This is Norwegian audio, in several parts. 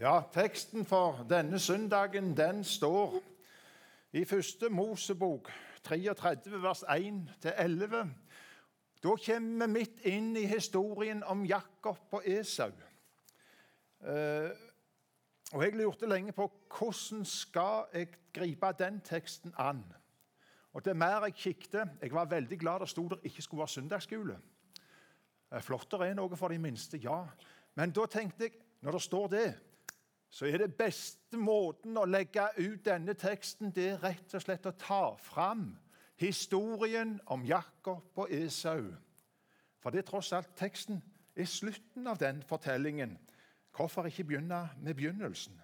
Ja, teksten for denne søndagen den står i første Mosebok 33, vers 1-11. Da kommer vi midt inn i historien om Jakob og Esau. Eh, og Jeg lurte lenge på hvordan skal jeg gripe den teksten an. Og Det mer jeg kikket Jeg var veldig glad det sto der ikke skulle være søndagsskole. Eh, Flottere er noe for de minste, ja. Men da tenkte jeg, når det står det, så er det beste måten å legge ut denne teksten det er rett og slett å ta fram historien om Jakob og Esau. For det er tross alt teksten er slutten av den fortellingen. Hvorfor ikke begynne med begynnelsen?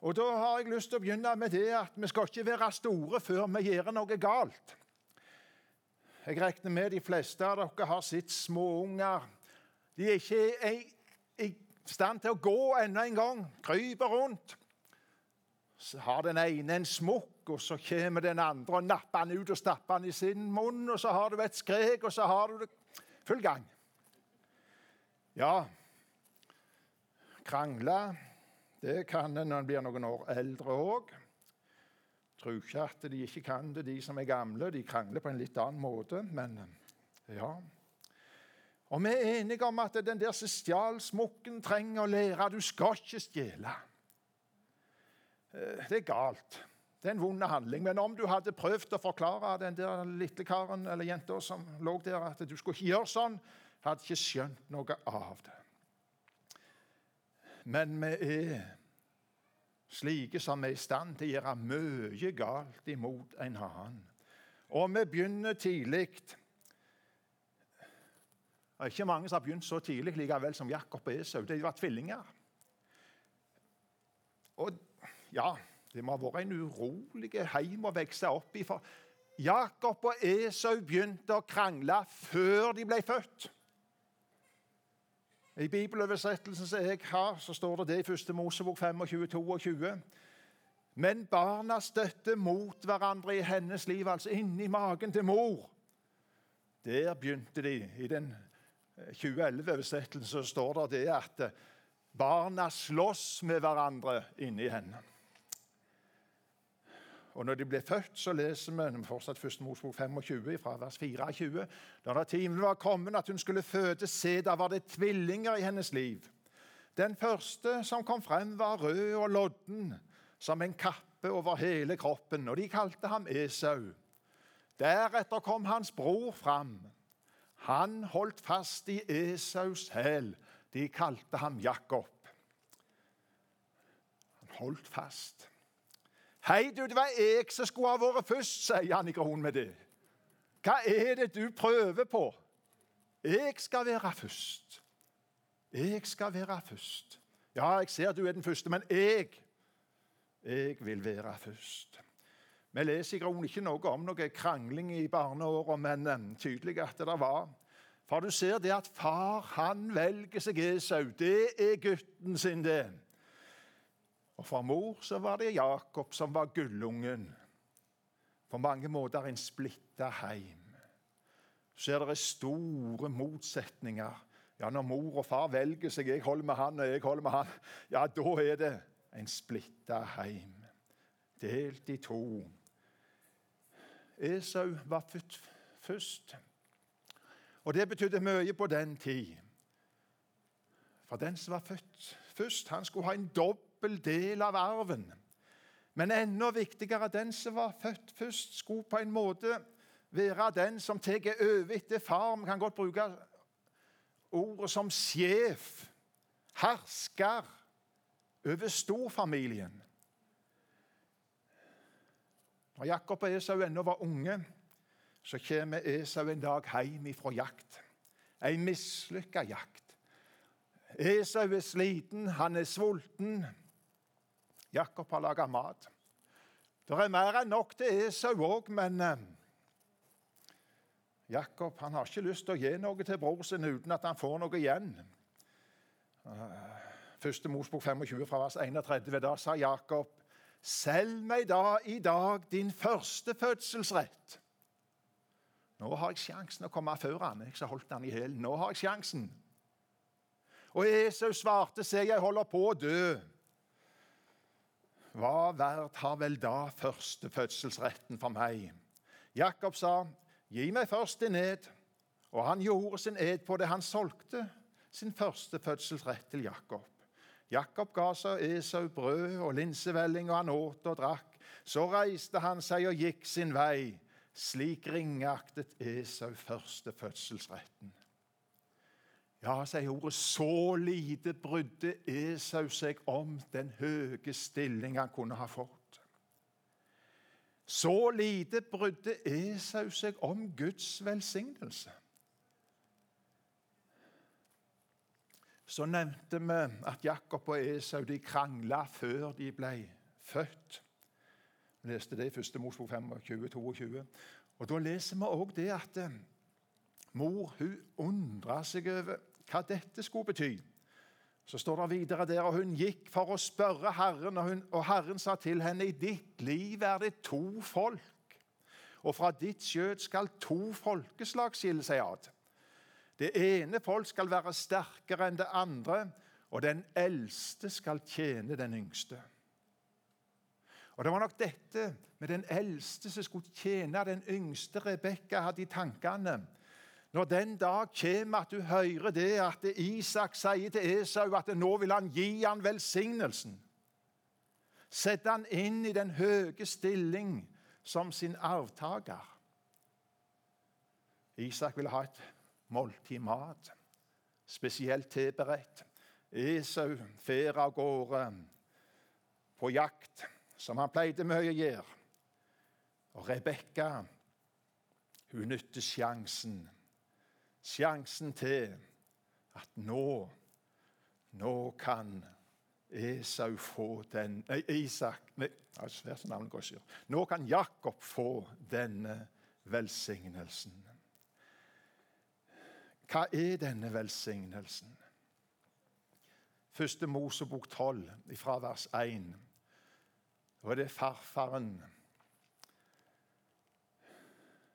Og Da har jeg lyst til å begynne med det at vi skal ikke være store før vi gjør noe galt. Jeg regner med de fleste av dere har sett småunger. De er ikke stand til å gå enda en gang. Kryper rundt. Så har den ene en smokk, og så kommer den andre og napper han ut og stapper han i sin munn. Og så har du et skrek, og så har du det full gang. Ja, krangle det kan en når en blir noen år eldre òg. Tror ikke at de ikke kan det, de som er gamle. De krangler på en litt annen måte, men ja. Og vi er enige om at den der som stjal smokken, trenger å lære du skal ikke stjele. Eh, det er galt. Det er en vond handling. Men om du hadde prøvd å forklare den der lille karen eller jenta som lå der, at du skulle ikke gjøre sånn, hadde ikke skjønt noe av det. Men vi er slike som er i stand til å gjøre mye galt imot en annen. Og vi begynner tidlig. Det er ikke mange som har begynt så tidlig likevel som Jakob og Esau. De var tvillinger. Og ja, det må ha vært en urolig heim å vokse opp i. For Jakob og Esau begynte å krangle før de ble født. I bibeloversettelsen som jeg har, så står det det i 1. Mosebok 25-22. Men barna støtte mot hverandre i hennes liv, altså inni magen til mor. Der begynte de. I den 2011-oversettelsen så står det det at barna slåss med hverandre inni henne. Og når de ble født, så leser vi fortsatt 1. Mosbok 25, fra vers 24. Da da timen var kommet at hun skulle føde, se, da var det tvillinger i hennes liv. Den første som kom frem, var rød og lodden, som en kappe over hele kroppen, og de kalte ham Esau. Deretter kom hans bror fram. Han holdt fast i Esaus hæl. De kalte ham Jakob. Han holdt fast. Hei, du, det var jeg som skulle ha vært først, sier Annika grunnen med det. Hva er det du prøver på? Jeg skal være først. Jeg skal være først. Ja, jeg ser du er den første, men jeg Jeg vil være først. Vi leser i grunnen ikke noe om noe krangling i barneåra, men um, tydelig at det var. For du ser det at far han velger seg Esau. Det er gutten sin, det. Og for mor så var det Jakob som var gullungen. På mange måter en splitta heim. Så er det store motsetninger. Ja, Når mor og far velger seg 'jeg holder med han og jeg holder med han', ja, da er det en splitta heim. Delt i to. Esau var født først. Og det betydde mye på den tid. For den som var født først, han skulle ha en dobbel del av arven. Men enda viktigere, den som var født først, skulle på en måte være den som tar over etter far. Vi kan godt bruke ordet som sjef, hersker over storfamilien. Når Jakob og Esau ennå var unge, så kommer Esau en dag hjem fra jakt. En mislykka jakt. Esau er sliten, han er sulten. Jakob har laga mat. Det er mer enn nok til Esau òg, men eh, Jakob han har ikke lyst til å gi noe til bror sin uten at han får noe igjen. Eh, første Mosbok 25 fra vers 31. Da sa Jakob, selg meg da i dag din første fødselsrett. Nå har jeg sjansen å komme før han. Jeg har holdt han i hælen. Nå har jeg sjansen. Og Esau svarte, se, jeg holder på å dø. Hva verdt har vel da førstefødselsretten for meg? Jakob sa, gi meg først din ed. Og han gjorde sin ed på det. Han solgte sin førstefødselsrett til Jakob. Jakob ga seg Esau brød og linsevelling, og han åt og drakk. Så reiste han seg og gikk sin vei. Slik ringaktet Esau førstefødselsretten. Ja, sier ordet, så lite brydde Esau seg om den høye stilling han kunne ha fått. Så lite brydde Esau seg om Guds velsignelse. Så nevnte vi at Jakob og Esau de krangla før de ble født. Vi leste det i 1. Mosbok 25, 22. Og Da leser vi òg det at eh, mor hun undra seg over hva dette skulle bety. Så står det videre der, og hun gikk for å spørre Herren, og, hun, og Herren sa til henne, i ditt liv er det to folk, og fra ditt skjød skal to folkeslag skille seg ad. Det ene folk skal være sterkere enn det andre, og den eldste skal tjene den yngste. Og Det var nok dette med den eldste som skulle tjene den yngste Rebekka hadde i tankene når den dag kommer at du hører det at Isak sier til Esau at nå vil han gi han velsignelsen. Sette han inn i den høye stilling som sin arvtaker. Isak ville ha et måltid mat, spesielt tilberedt. Esau fer av gårde på jakt, som han pleide mye å gjøre. Og Rebekka, hun nytter sjansen sjansen til at nå Nå kan Esau få den Nei, Isak nei. Nå kan Jakob få denne velsignelsen. Hva er denne velsignelsen? Første Mosebok 12, fra vers 1. det er farfaren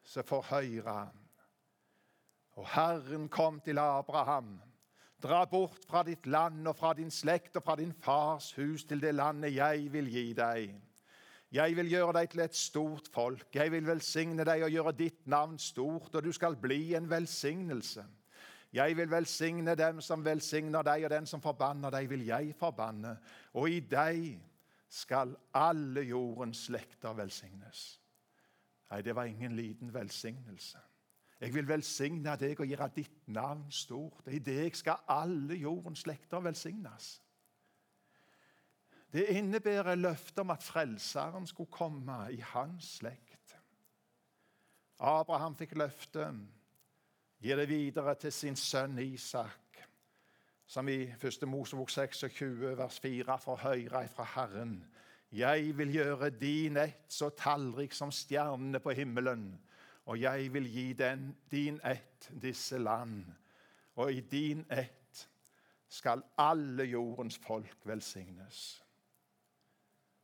som får høre og Herren kom til Abraham. Dra bort fra ditt land og fra din slekt og fra din fars hus til det landet jeg vil gi deg. Jeg vil gjøre deg til et stort folk. Jeg vil velsigne deg og gjøre ditt navn stort, og du skal bli en velsignelse. Jeg vil velsigne dem som velsigner deg, og den som forbanner deg, vil jeg forbanne. Og i deg skal alle jordens slekter velsignes. Nei, det var ingen liten velsignelse. Jeg vil velsigne deg og gjøre ditt navn stort. I deg skal alle jordens slekter velsignes. Det innebærer løftet om at Frelseren skulle komme i hans slekt. Abraham fikk løftet, gir det videre til sin sønn Isak, som i 1. Mosebok 26, vers 4 får høre fra Herren. Jeg vil gjøre din ett så tallrik som stjernene på himmelen og jeg vil gi den, din ett disse land. Og i din ett skal alle jordens folk velsignes.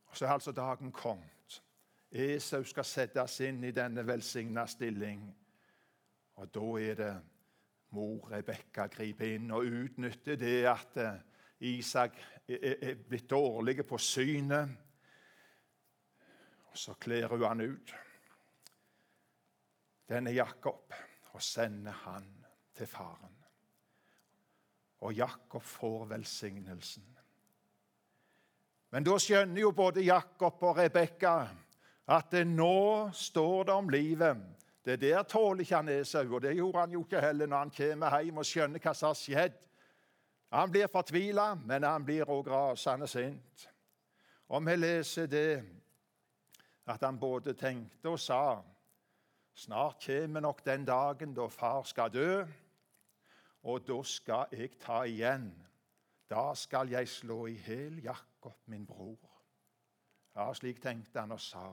Og Så er altså dagen kommet. Esau skal settes inn i denne velsigna stilling. Og da er det mor Rebekka griper inn og utnytter det at eh, Isak er blitt dårlig på synet. Og så kler hun han ut denne Jakob og sender han til faren. Og Jakob får velsignelsen. Men da skjønner jo både Jakob og Rebekka at det nå står det om livet. Det der tåler ikke han Esau, og det gjorde han jo ikke heller når han kommer hjem og skjønner hva som har skjedd. Han blir fortvila, men han blir òg rasende sint. Og vi leser det at han både tenkte og sa Snart kommer nok den dagen da far skal dø, og da skal jeg ta igjen. Da skal jeg slå i hjel Jakob, min bror. Ja, slik tenkte han og sa.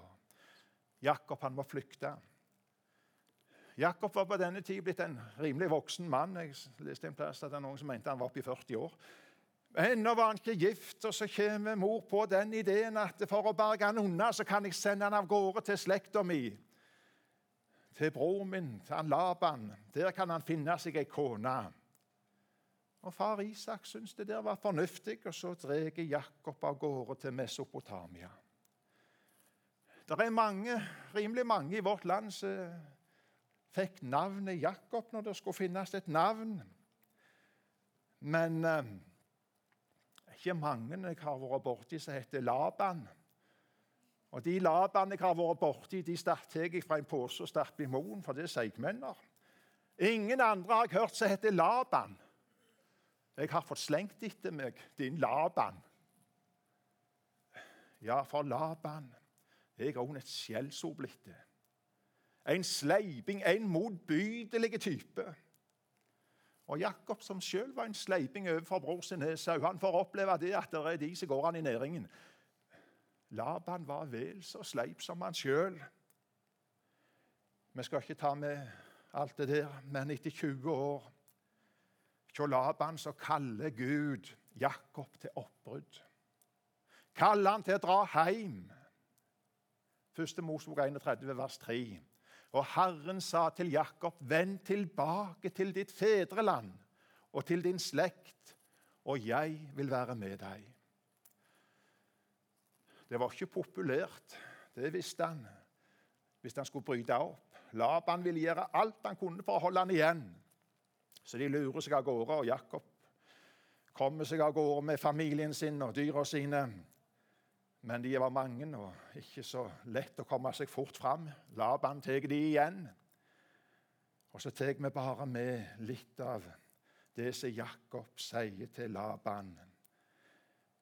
Jakob han må flykte. Jakob var på denne tid blitt en rimelig voksen mann. Jeg leste en plass at det var noen som mente han var oppe i 40 år. Ennå var han ikke gift, og så kommer mor på den ideen at for å berge han unna, så kan jeg sende han av gårde til slekta mi til bror min, til han Laban. Der kan han finne seg ei kone. Og Far Isak syntes det der var fornuftig, og så drar Jakob av gårde til Mesopotamia. Det er mange, rimelig mange i vårt land som fikk navnet Jakob når det skulle finnes et navn. Men eh, ikke mange jeg har vært borti som heter Laban. Og De Laban jeg har vært borti, de tar jeg fra en pose og stapper i moen, for det er seigmenner. Ingen andre har jeg hørt som heter Laban. Jeg har fått slengt etter meg, din Laban. Ja, for Laban jeg har òg et skjellsord blitt det. En sleiping, en motbydelig type. Og Jakob, som sjøl var en sleiping overfor bror sin Esau, han får oppleve det at det er de som går han i næringen. Laban var vel så sleip som han sjøl. Vi skal ikke ta med alt det der, men etter 20 år hos Laban så kaller Gud Jakob til oppbrudd. Kaller han til å dra hjem. Første Mosebok 31, vers 3. Og Herren sa til Jakob, vend tilbake til ditt fedreland og til din slekt, og jeg vil være med deg. Det var ikke populært, det visste han, hvis han skulle bryte opp. Laban ville gjøre alt han kunne for å holde han igjen. Så de lurer seg av gårde, og Jakob kommer seg av gårde med familien sin og dyra sine. Men de var mange og ikke så lett å komme seg fort fram. Laban tar de igjen. Og så tar vi bare med litt av det som Jakob sier til Laban.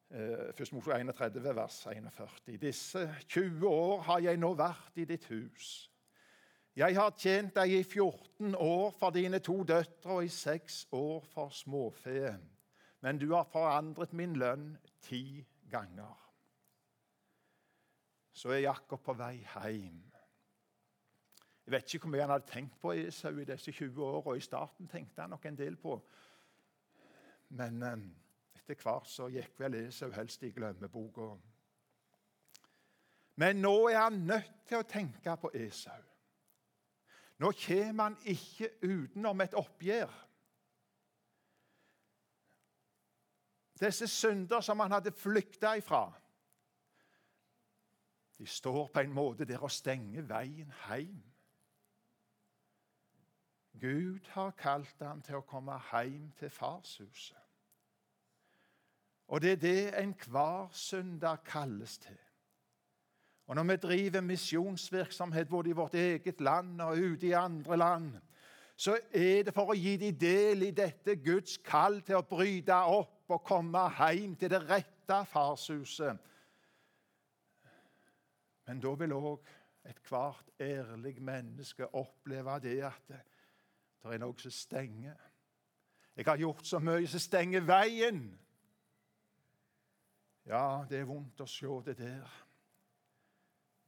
Eh, først mot 31, vers 41. Disse 20 år har jeg nå vært i ditt hus. Jeg har tjent deg i 14 år for dine to døtre og i seks år for småfe. Men du har forandret min lønn ti ganger så er Jakob på vei hjem. Jeg vet ikke hvor mye han hadde tenkt på Esau i disse 20 åra. I starten tenkte han nok en del på. Men eh, etter hvert så gikk vel Esau helst i glemmeboka. Men nå er han nødt til å tenke på Esau. Nå kommer han ikke utenom et oppgjør. Disse synder som han hadde flykta ifra. De står på en måte der og stenger veien hjem. Gud har kalt ham til å komme hjem til farshuset. Og det er det enhver synder kalles til. Og når vi driver misjonsvirksomhet både i vårt eget land og ute i andre land, så er det for å gi dem del i dette Guds kall til å bryte opp og komme hjem til det rette farshuset men da vil òg ethvert ærlig menneske oppleve det at det, det er noe som stenger. Jeg har gjort så mye som stenger veien. Ja, det er vondt å se det der.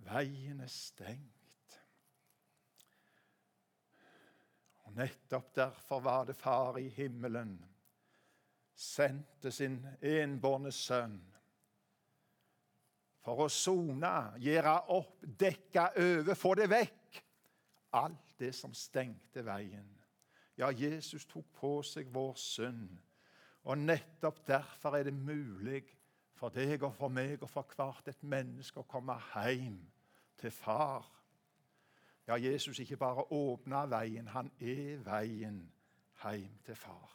Veien er stengt. Og Nettopp derfor var det Far i himmelen sendte sin enbårne sønn for å sone, gjøre opp, dekke over, få det vekk. Alt det som stengte veien. Ja, Jesus tok på seg vår synd. Og nettopp derfor er det mulig for deg og for meg og for hvert et menneske å komme hjem til far. Ja, Jesus ikke bare åpna veien, han er veien hjem til far.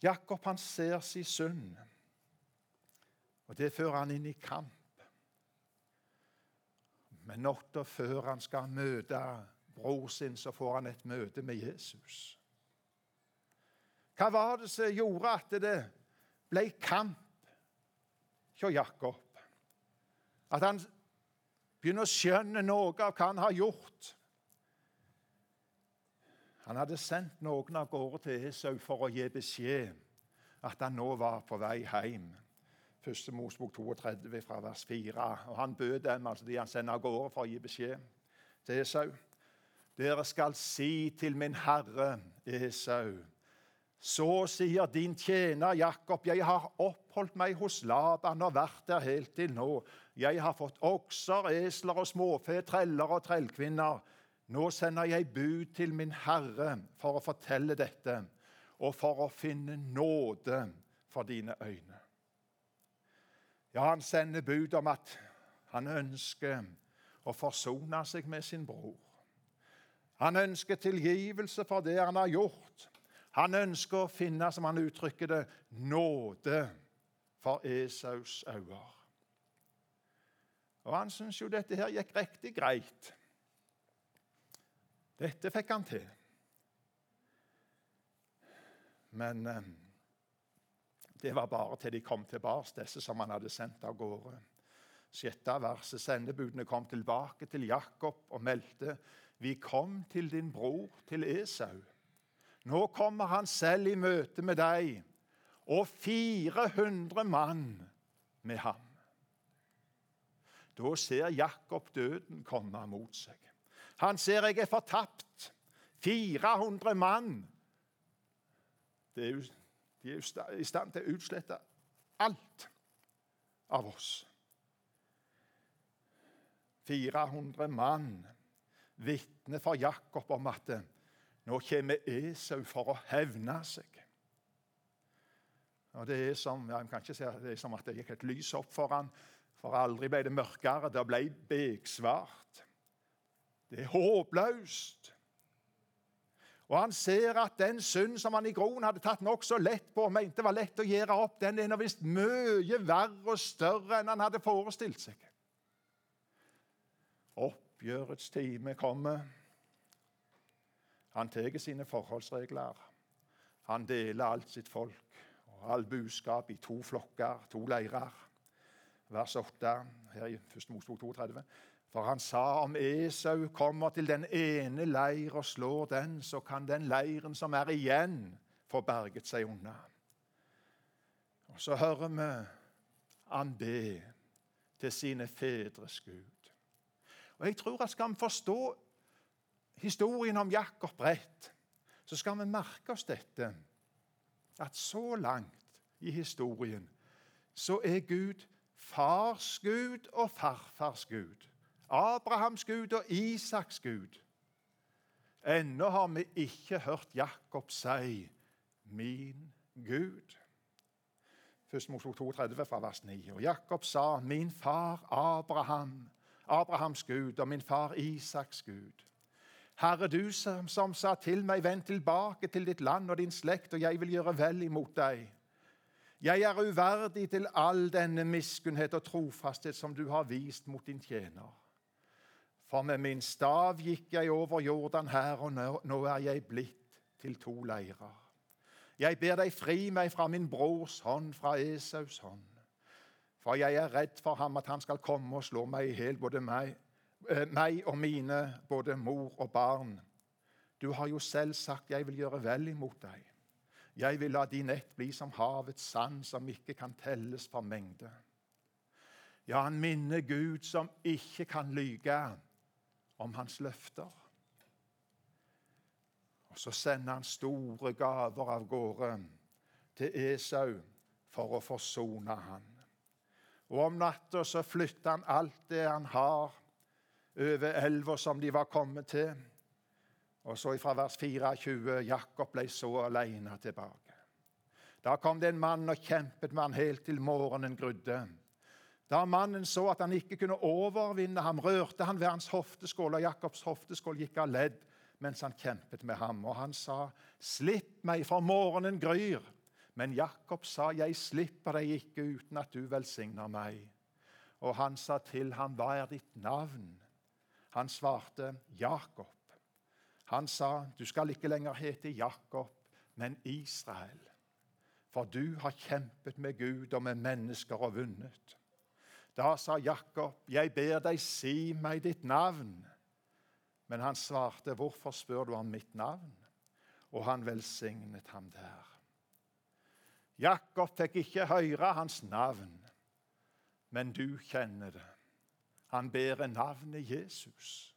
Jakob han ser sin synd. Og Det fører han inn i kamp. Men natta før han skal møte bror sin, så får han et møte med Jesus. Hva var det som gjorde at det ble kamp hos Jakob? At han begynner å skjønne noe av hva han har gjort. Han hadde sendt noen av gårde til Esau for å gi beskjed at han nå var på vei hjem. Første Mosbok 32 fra vers 4. Og Han bød dem, altså de han sender av gårde for å gi beskjed til Esau. Dere skal si til min herre Esau. Så sier din tjener Jakob, jeg har oppholdt meg hos Laban og vært der helt til nå. Jeg har fått okser, esler og småfe, treller og trellkvinner. Nå sender jeg bud til min herre for å fortelle dette. og for å finne nåde for dine øyne. Ja, han sender bud om at han ønsker å forsone seg med sin bror. Han ønsker tilgivelse for det han har gjort. Han ønsker å finne, som han uttrykker det, nåde for Esaus øyne. Og han syns jo dette her gikk riktig greit. Dette fikk han til. Men eh, det var bare til de kom tilbake, disse som han hadde sendt av gårde. Sjette verset. Sendebudene kom tilbake til Jakob og meldte vi kom til din bror, til Esau. Nå kommer han selv i møte med deg, og 400 mann med ham. Da ser Jakob døden komme mot seg. Han ser jeg er fortapt. 400 mann. Det Er jo, de er i stand til å utslette alt av oss. 400 mann vitner for Jakob om at nå kommer Esau for å hevne seg. Og Det er som, ja, kan ikke si, det er som at det gikk et lys opp for han, for aldri ble det mørkere. Det ble beksvart. Det er håpløst. Og han ser at den synd som han i groen hadde tatt nokså lett på, og mente var lett å gjøre opp, den er nå visst mye verre og større enn han hadde forestilt seg. Oppgjørets time kommer. Han tar sine forholdsregler. Han deler alt sitt folk og all buskap i to flokker, to leirer vers 8 her i 1. Mosebok 32. For han sa om Esau kommer til den ene leir og slår den, så kan den leiren som er igjen, få berget seg unna. Og Så hører vi han be til sine fedres Gud. Og Jeg tror at skal vi forstå historien om Jakob rett, så skal vi merke oss dette at så langt i historien så er Gud fars Gud og farfars Gud. Abrahams Gud og Isaks Gud. Ennå har vi ikke hørt Jakob si 'min Gud'. Først Mosebok 32 fra vers 9. Og Jakob sa, 'Min far Abraham, Abrahams Gud, og min far Isaks Gud.' Herre, du som, som sa til meg, 'Vend tilbake til ditt land og din slekt, og jeg vil gjøre vel imot deg.' Jeg er uverdig til all denne miskunnhet og trofasthet som du har vist mot din tjener. For med min stav gikk jeg over Jordan her, og nå, er jeg blitt til to leirer. Jeg ber deg fri meg fra min brors hånd, fra Esaus hånd. For jeg er redd for ham at han skal komme og slå meg i hjel, både meg, eh, meg og mine, både mor og barn. Du har jo selv sagt jeg vil gjøre vel imot deg. Jeg vil la din ett bli som havets sand, som ikke kan telles for mengde. Ja, han minner Gud som ikke kan lyge, om hans løfter. Og Så sender han store gaver av gårde til Esau for å forsone han. Og Om natta så flytter han alt det han har, over elva som de var kommet til. Og så fra vers 24 Jakob ble så alene tilbake. Da kom det en mann og kjempet med han helt til morgenen grudde. Da mannen så at han ikke kunne overvinne ham, rørte han ved hans hofteskål, og Jakobs hofteskål gikk av ledd mens han kjempet med ham. Og han sa, 'Slipp meg, for morgenen gryr.' Men Jakob sa, 'Jeg slipper deg ikke uten at du velsigner meg.' Og han sa til ham, 'Hva er ditt navn?' Han svarte, 'Jakob.' Han sa, 'Du skal ikke lenger hete Jakob, men Israel.' For du har kjempet med Gud og med mennesker og vunnet. Da sa Jakob, 'Jeg ber deg, si meg ditt navn.' Men han svarte, 'Hvorfor spør du om mitt navn?' Og han velsignet ham der. Jakob fikk ikke høre hans navn, men du kjenner det. Han bærer navnet Jesus.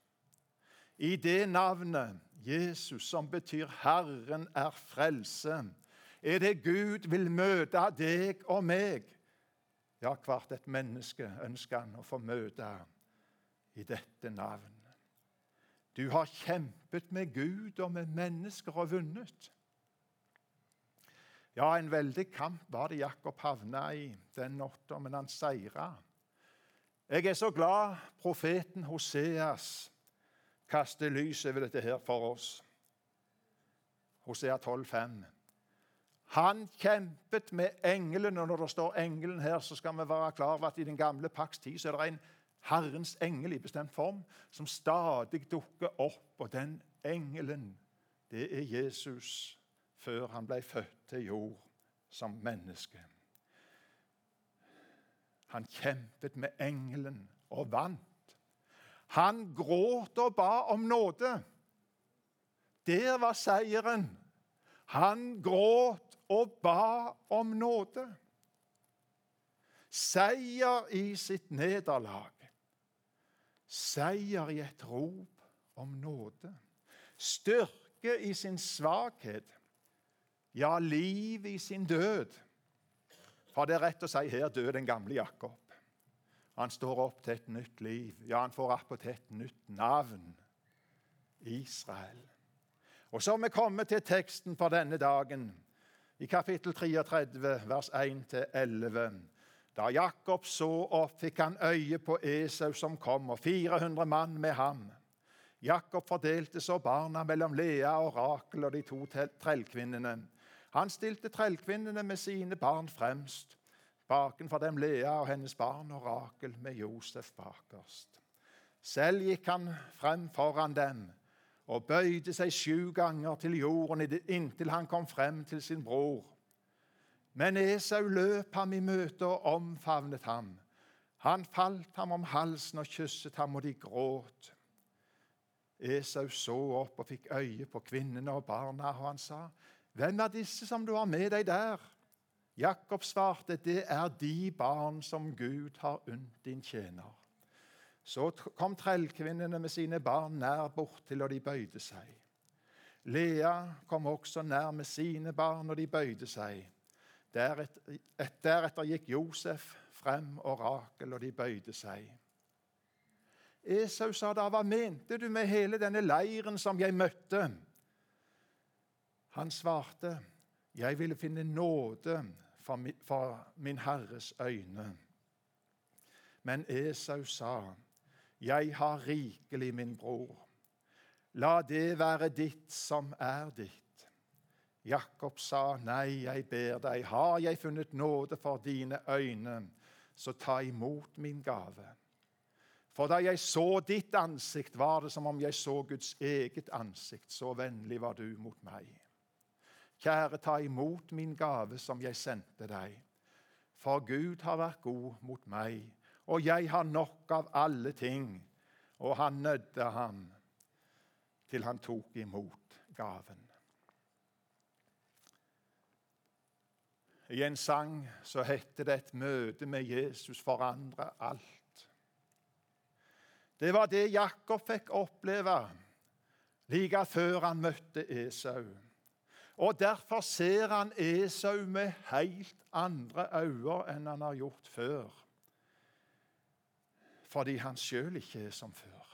I det navnet, Jesus, som betyr 'Herren er frelse', er det Gud vil møte deg og meg. Ja, hvert et menneske ønsker han å få møte i dette navn. Du har kjempet med Gud og med mennesker og vunnet. Ja, en veldig kamp var det Jakob havna i den natta, men han seira. Jeg er så glad profeten Hoseas kaster lys over dette her for oss. Hosea 12, 12,5. Han kjempet med engelen, og når det står 'engelen' her, så skal vi være klar over at i den gamle pakts tid så er det en Herrens engel i bestemt form som stadig dukker opp. Og den engelen, det er Jesus før han ble født til jord som menneske. Han kjempet med engelen og vant. Han gråt og ba om nåde. Der var seieren. Han gråt og ba om nåde. Seier i sitt nederlag. Seier i et rop om nåde. Styrke i sin svakhet ja, liv i sin død. For det er rett å si her døde den gamle Jakob. Han står opp til et nytt liv. Ja, han får attpåtil et nytt navn. Israel. Og så har vi kommet til teksten for denne dagen, i kapittel 33, vers 1-11. Da Jakob så opp, fikk han øye på Esau som kom, og 400 mann med ham. Jakob fordelte så barna mellom Lea og Rakel og de to trellkvinnene. Han stilte trellkvinnene med sine barn fremst, bakenfor dem Lea og hennes barn og Rakel med Josef bakerst. Selv gikk han frem foran dem og bøyde seg sju ganger til jorden inntil han kom frem til sin bror. Men Esau løp ham i møte og omfavnet ham. Han falt ham om halsen og kysset ham, og de gråt. Esau så opp og fikk øye på kvinnene og barna, og han sa, 'Hvem er disse som du har med deg der?' Jakob svarte, 'Det er de barn som Gud har unnt din tjener.' Så kom trellkvinnene med sine barn nær bortil, og de bøyde seg. Lea kom også nær med sine barn, og de bøyde seg. Deretter, deretter gikk Josef frem og Rakel, og de bøyde seg. Esau sa da, 'Hva mente du med hele denne leiren som jeg møtte?' Han svarte, 'Jeg ville finne nåde for min Herres øyne.' Men Esau sa, 'Jeg har rikelig, min bror. La det være ditt som er ditt.' Jakob sa, 'Nei, jeg ber deg, har jeg funnet nåde for dine øyne, så ta imot min gave.' For da jeg så ditt ansikt, var det som om jeg så Guds eget ansikt. Så vennlig var du mot meg. Kjære, ta imot min gave som jeg sendte deg. For Gud har vært god mot meg, og jeg har nok av alle ting. Og han nødde ham til han tok imot gaven. I en sang så heter det 'Et møte med Jesus forandrer alt'. Det var det Jakob fikk oppleve like før han møtte Esau. Og Derfor ser han Esau med helt andre øyne enn han har gjort før. Fordi han sjøl ikke er som før.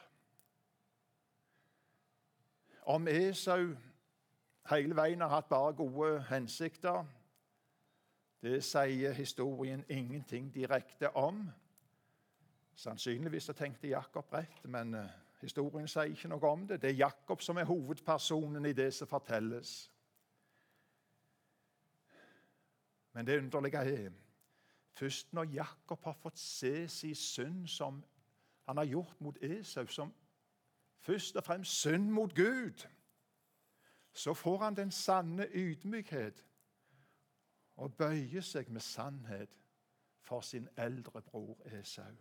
Om Esau hele veien har hatt bare gode hensikter, det sier historien ingenting direkte om. Sannsynligvis tenkte Jakob rett, men eh, historien sier ikke noe om det. Det er Jakob som er hovedpersonen i det som fortelles. Men det underlige er først når Jakob har fått se sin synd som han har gjort mot Esau, som først og fremst synd mot Gud, så får han den sanne ydmykhet og bøyer seg med sannhet for sin eldre bror Esau.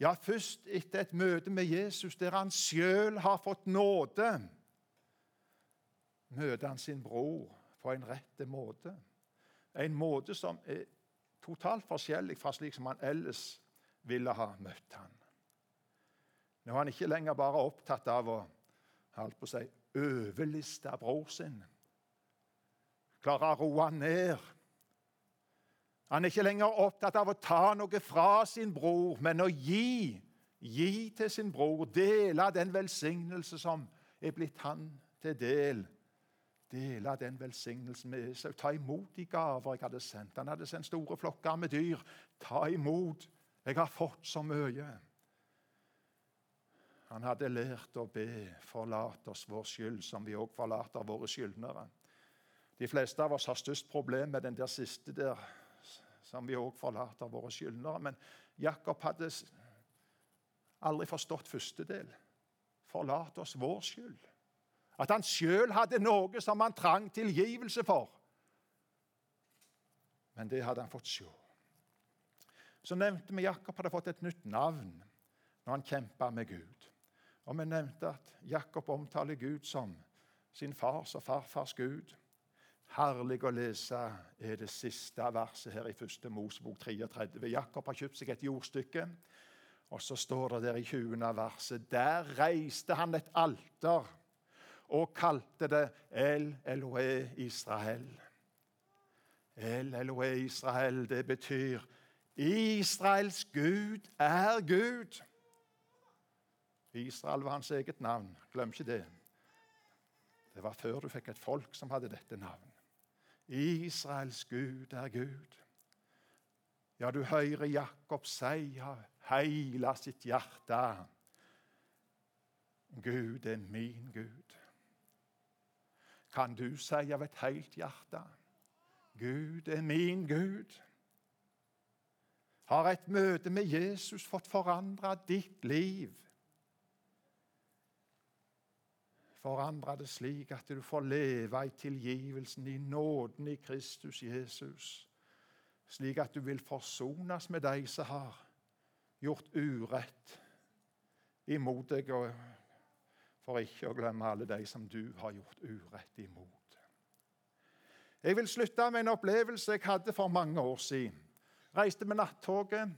Ja, først etter et møte med Jesus der han sjøl har fått nåde, møter han sin bror på en rette måte en måte som er totalt forskjellig fra slik som han ellers ville ha møtt han. Nå er han ikke lenger bare opptatt av å holdt på å si, overliste bror sin. Klare å roe ned. Han er ikke lenger opptatt av å ta noe fra sin bror, men å gi. Gi til sin bror, dele den velsignelse som er blitt han til del dele den velsignelsen med Esau. Ta imot de gaver jeg hadde sendt. Han hadde sendt store flokker med dyr. Ta imot. Jeg har fått så mye. Han hadde lært å be 'forlat oss vår skyld', som vi òg forlater våre skyldnere. De fleste av oss har størst problem med den der siste der, som vi òg forlater våre skyldnere. Men Jakob hadde aldri forstått første del. Forlat oss vår skyld. At han sjøl hadde noe som han trang tilgivelse for. Men det hadde han fått se. Så nevnte vi Jakob hadde fått et nytt navn når han kjempa med Gud. Og vi nevnte at Jakob omtaler Gud som sin fars og farfars Gud. Herlig å lese er det siste verset her i første Mosebok 33. Jakob har kjøpt seg et jordstykke, og så står det der i 20. verset Der reiste han et alter og kalte det El Elohe Israel. El Elohe Israel, det betyr Israels Gud er Gud. Israel var hans eget navn. Glem ikke det. Det var før du fikk et folk som hadde dette navnet. Israels Gud er Gud. Ja, du hører Jakob si av hele sitt hjerte Gud er min Gud. Kan du si av et helt hjerte Gud er min Gud? Har et møte med Jesus fått forandra ditt liv? Forandra det slik at du får leve i tilgivelsen, i nåden i Kristus Jesus. Slik at du vil forsones med de som har gjort urett imot deg, og for ikke å glemme alle de som du har gjort urett imot. Jeg vil slutte med en opplevelse jeg hadde for mange år siden. Reiste med nattoget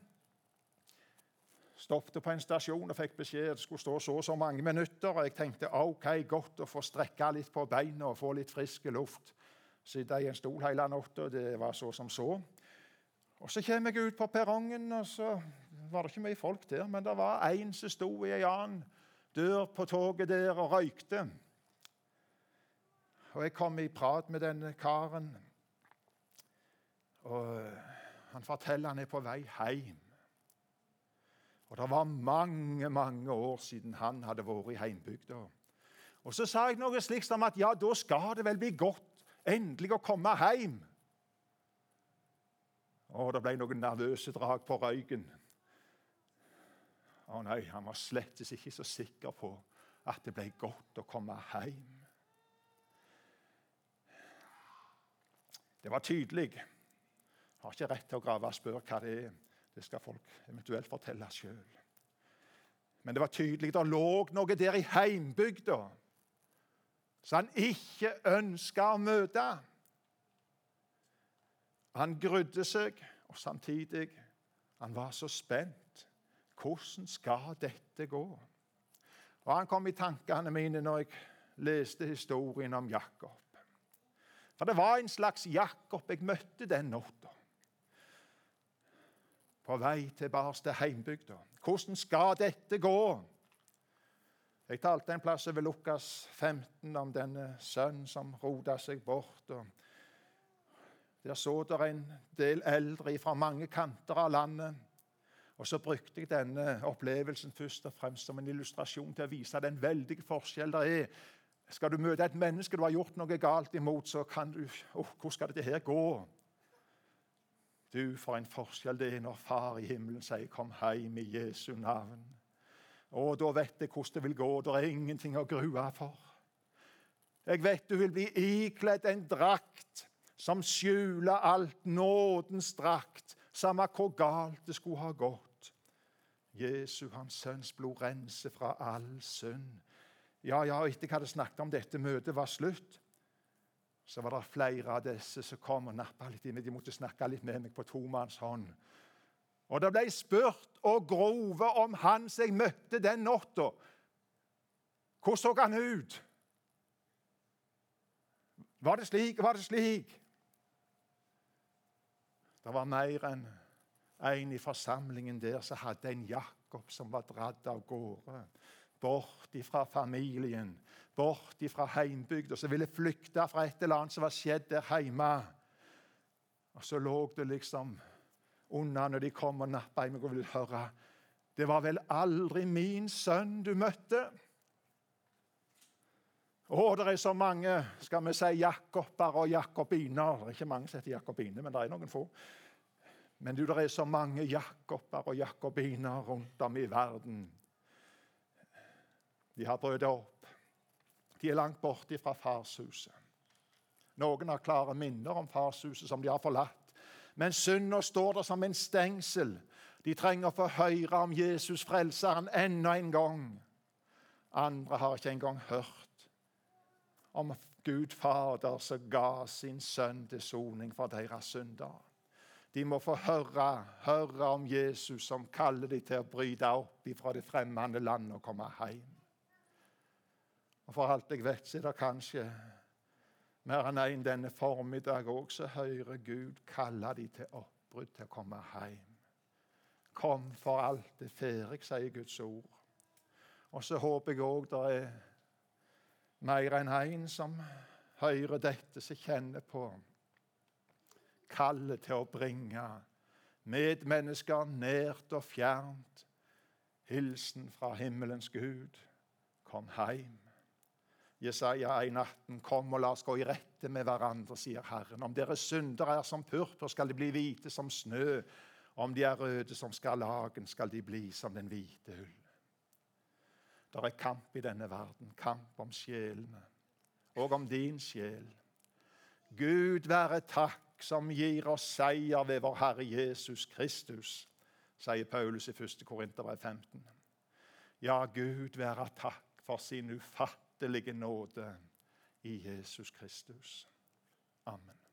Stoppet på en stasjon og fikk beskjed det skulle stå så og så mange minutter. og Jeg tenkte ok, godt å få strekke litt på beina og få litt frisk luft. Sitte i en stol hele natta. Det var så som så. Og Så kommer jeg ut på perrongen, og så var det ikke mye folk der. Men det var én som sto i en annen dør på toget der og røykte. Og Jeg kom i prat med denne karen. Og Han forteller han er på vei hjem. Og Det var mange mange år siden han hadde vært i heimbygda. Og Så sa jeg noe slikt som at ja, da skal det vel bli godt endelig å komme hjem. Og det ble noen nervøse drag på røyken. Å nei, han var slett ikke så sikker på at det ble godt å komme hjem. Det var tydelig. Jeg har ikke rett til å grave og spørre hva det er. Det skal folk eventuelt fortelle sjøl. Men det var tydelig det lå noe der i heimbygda som han ikke ønska å møte. Han grudde seg, og samtidig han var så spent. Hvordan skal dette gå? Og Han kom i tankene mine når jeg leste historien om Jakob. For det var en slags Jakob jeg møtte den natta på vei tilbake til heimbygda. Hvordan skal dette gå? Jeg talte en plass over Lukas 15 om denne sønnen som rota seg bort. Der så der en del eldre fra mange kanter av landet. Og Så brukte jeg denne opplevelsen først og fremst som en illustrasjon til å vise den veldige forskjell det er. Skal du møte et menneske du har gjort noe galt imot, så kan du oh, Hvordan skal dette her gå? Du, for en forskjell det er når Far i himmelen sier 'Kom hjem i Jesu navn'. Og da vet jeg hvordan det vil gå. Det er ingenting å grue for. Jeg vet du vil bli ikledd en drakt som skjuler alt, nådens drakt, samme hvor galt det skulle ha gått. Jesu, hans sønns blod, renser fra all synd. Ja, ja, etter jeg hadde snakket om dette møtet var slutt, så var det flere av disse som kom og nappa litt inn. De måtte snakke litt med meg på tomannshånd. Og det ble spurt og grove om han som jeg møtte den natta. Hvordan så han ut? Var det slik? Var det slik? Det var mer enn en i forsamlingen der som hadde en Jakob som var dratt av gårde bort ifra familien, bort ifra heimbygda, som ville flykte fra et eller annet som var skjedd der hjemme. Og så lå det liksom unna når de kom og nappa i meg og ville høre. Det var vel aldri min sønn du møtte? Å, det er så mange skal vi si, Jakober og jakobiner. Det er ikke mange som heter jakobine, men det er noen få. Men du, det er så mange Jakober og jakobiner rundt om i verden. De har brutt opp. De er langt borte fra farshuset. Noen har klare minner om farshuset som de har forlatt. Men synda står der som en stengsel. De trenger å få høre om Jesus frelseren enda en gang. Andre har ikke engang hørt om Gud Fader som ga sin sønn til soning for deres synder. De må få høre, høre om Jesus som kaller dem til å bryte opp fra det fremmede landet og komme hjem. Og For alt jeg vet, så er det kanskje mer enn én en denne formiddag òg så hører Gud kalle dem til oppbrudd, til å komme hjem. Kom, for alt er ferdig, sier Guds ord. Og så håper jeg òg det er mer enn en som hører dette, som kjenner på kallet til å bringe medmennesker nært og fjernt. Hilsen fra himmelens Gud. Kom heim. Jesaja 1,18.: Kom og la oss gå i rette med hverandre, sier Herren. Om deres synder er som purpur, skal de bli hvite som snø. Om de er røde som skarlagen, skal de bli som den hvite ull. Det er kamp i denne verden, kamp om sjelene, og om din sjel. Gud være takk som gir oss seier ved vår Herre Jesus Kristus, sier Paulus i 1. Korinterbrev 15. Ja, Gud være takk for sin ufattelige nåde i Jesus Kristus. Amen.